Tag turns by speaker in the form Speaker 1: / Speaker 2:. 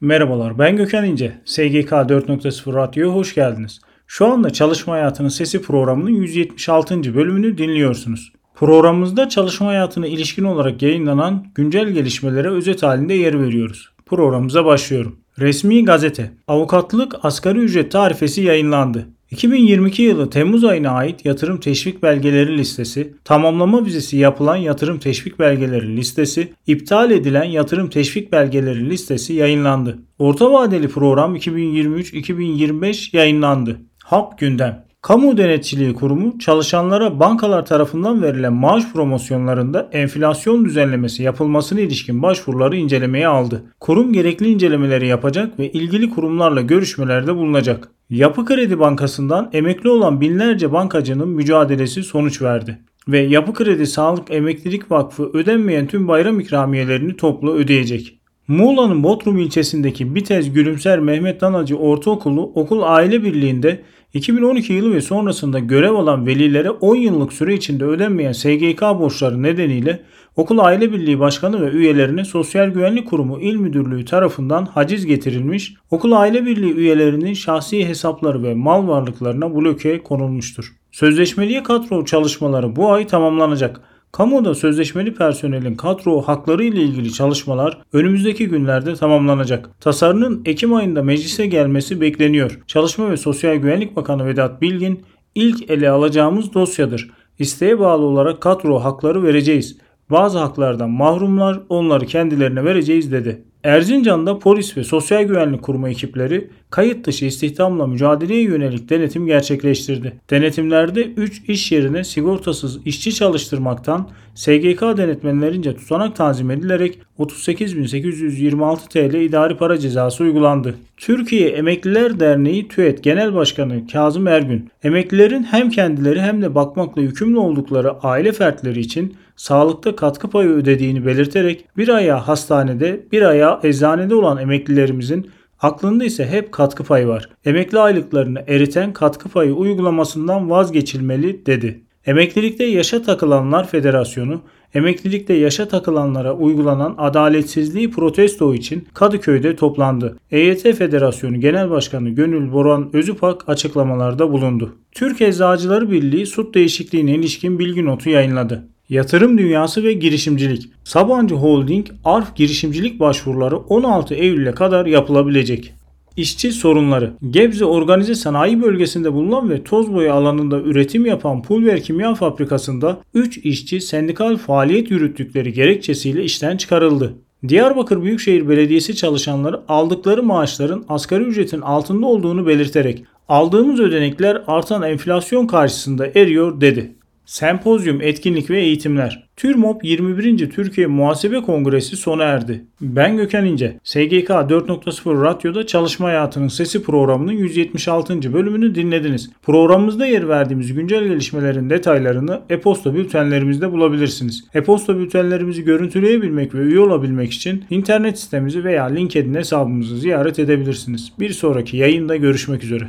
Speaker 1: Merhabalar ben Gökhan İnce. SGK 4.0 Radyo'ya hoş geldiniz. Şu anda Çalışma Hayatının Sesi programının 176. bölümünü dinliyorsunuz. Programımızda çalışma hayatına ilişkin olarak yayınlanan güncel gelişmelere özet halinde yer veriyoruz. Programımıza başlıyorum. Resmi gazete. Avukatlık asgari ücret tarifesi yayınlandı. 2022 yılı Temmuz ayına ait yatırım teşvik belgeleri listesi, tamamlama vizesi yapılan yatırım teşvik belgeleri listesi, iptal edilen yatırım teşvik belgeleri listesi yayınlandı. Orta vadeli program 2023-2025 yayınlandı. Halk gündem. Kamu Denetçiliği Kurumu çalışanlara bankalar tarafından verilen maaş promosyonlarında enflasyon düzenlemesi yapılmasına ilişkin başvuruları incelemeye aldı. Kurum gerekli incelemeleri yapacak ve ilgili kurumlarla görüşmelerde bulunacak. Yapı Kredi Bankası'ndan emekli olan binlerce bankacının mücadelesi sonuç verdi ve Yapı Kredi Sağlık Emeklilik Vakfı ödenmeyen tüm bayram ikramiyelerini toplu ödeyecek. Muğla'nın Bodrum ilçesindeki Bitez Gülümser Mehmet Danacı Ortaokulu Okul Aile Birliği'nde 2012 yılı ve sonrasında görev alan velilere 10 yıllık süre içinde ödenmeyen SGK borçları nedeniyle Okul Aile Birliği Başkanı ve üyelerine Sosyal Güvenlik Kurumu İl Müdürlüğü tarafından haciz getirilmiş, Okul Aile Birliği üyelerinin şahsi hesapları ve mal varlıklarına bloke konulmuştur. Sözleşmeliye kadro çalışmaları bu ay tamamlanacak. Kamuda sözleşmeli personelin kadro hakları ile ilgili çalışmalar önümüzdeki günlerde tamamlanacak. Tasarının Ekim ayında meclise gelmesi bekleniyor. Çalışma ve Sosyal Güvenlik Bakanı Vedat Bilgin ilk ele alacağımız dosyadır. İsteğe bağlı olarak kadro hakları vereceğiz. Bazı haklardan mahrumlar onları kendilerine vereceğiz dedi. Erzincan'da polis ve sosyal güvenlik kurumu ekipleri kayıt dışı istihdamla mücadeleye yönelik denetim gerçekleştirdi. Denetimlerde 3 iş yerine sigortasız işçi çalıştırmaktan SGK denetmenlerince tutanak tanzim edilerek 38.826 TL idari para cezası uygulandı. Türkiye Emekliler Derneği TÜET Genel Başkanı Kazım Ergün, emeklilerin hem kendileri hem de bakmakla yükümlü oldukları aile fertleri için sağlıkta katkı payı ödediğini belirterek bir ayağı hastanede bir ayağı eczanede olan emeklilerimizin aklında ise hep katkı payı var. Emekli aylıklarını eriten katkı payı uygulamasından vazgeçilmeli dedi. Emeklilikte Yaşa Takılanlar Federasyonu, emeklilikte yaşa takılanlara uygulanan adaletsizliği protesto için Kadıköy'de toplandı. EYT Federasyonu Genel Başkanı Gönül Boran Özüpak açıklamalarda bulundu. Türk Eczacıları Birliği süt değişikliğine ilişkin bilgi notu yayınladı. Yatırım dünyası ve girişimcilik. Sabancı Holding ARF girişimcilik başvuruları 16 Eylül'e kadar yapılabilecek. İşçi sorunları. Gebze Organize Sanayi Bölgesi'nde bulunan ve toz boya alanında üretim yapan Pulver Kimya Fabrikası'nda 3 işçi sendikal faaliyet yürüttükleri gerekçesiyle işten çıkarıldı. Diyarbakır Büyükşehir Belediyesi çalışanları aldıkları maaşların asgari ücretin altında olduğunu belirterek aldığımız ödenekler artan enflasyon karşısında eriyor dedi. Sempozyum, etkinlik ve eğitimler. TÜRMOP 21. Türkiye Muhasebe Kongresi sona erdi. Ben Gökhan İnce. SGK 4.0 Radyo'da Çalışma Hayatının Sesi programının 176. bölümünü dinlediniz. Programımızda yer verdiğimiz güncel gelişmelerin detaylarını e-posta bültenlerimizde bulabilirsiniz. E-posta bültenlerimizi görüntüleyebilmek ve üye olabilmek için internet sitemizi veya LinkedIn hesabımızı ziyaret edebilirsiniz. Bir sonraki yayında görüşmek üzere.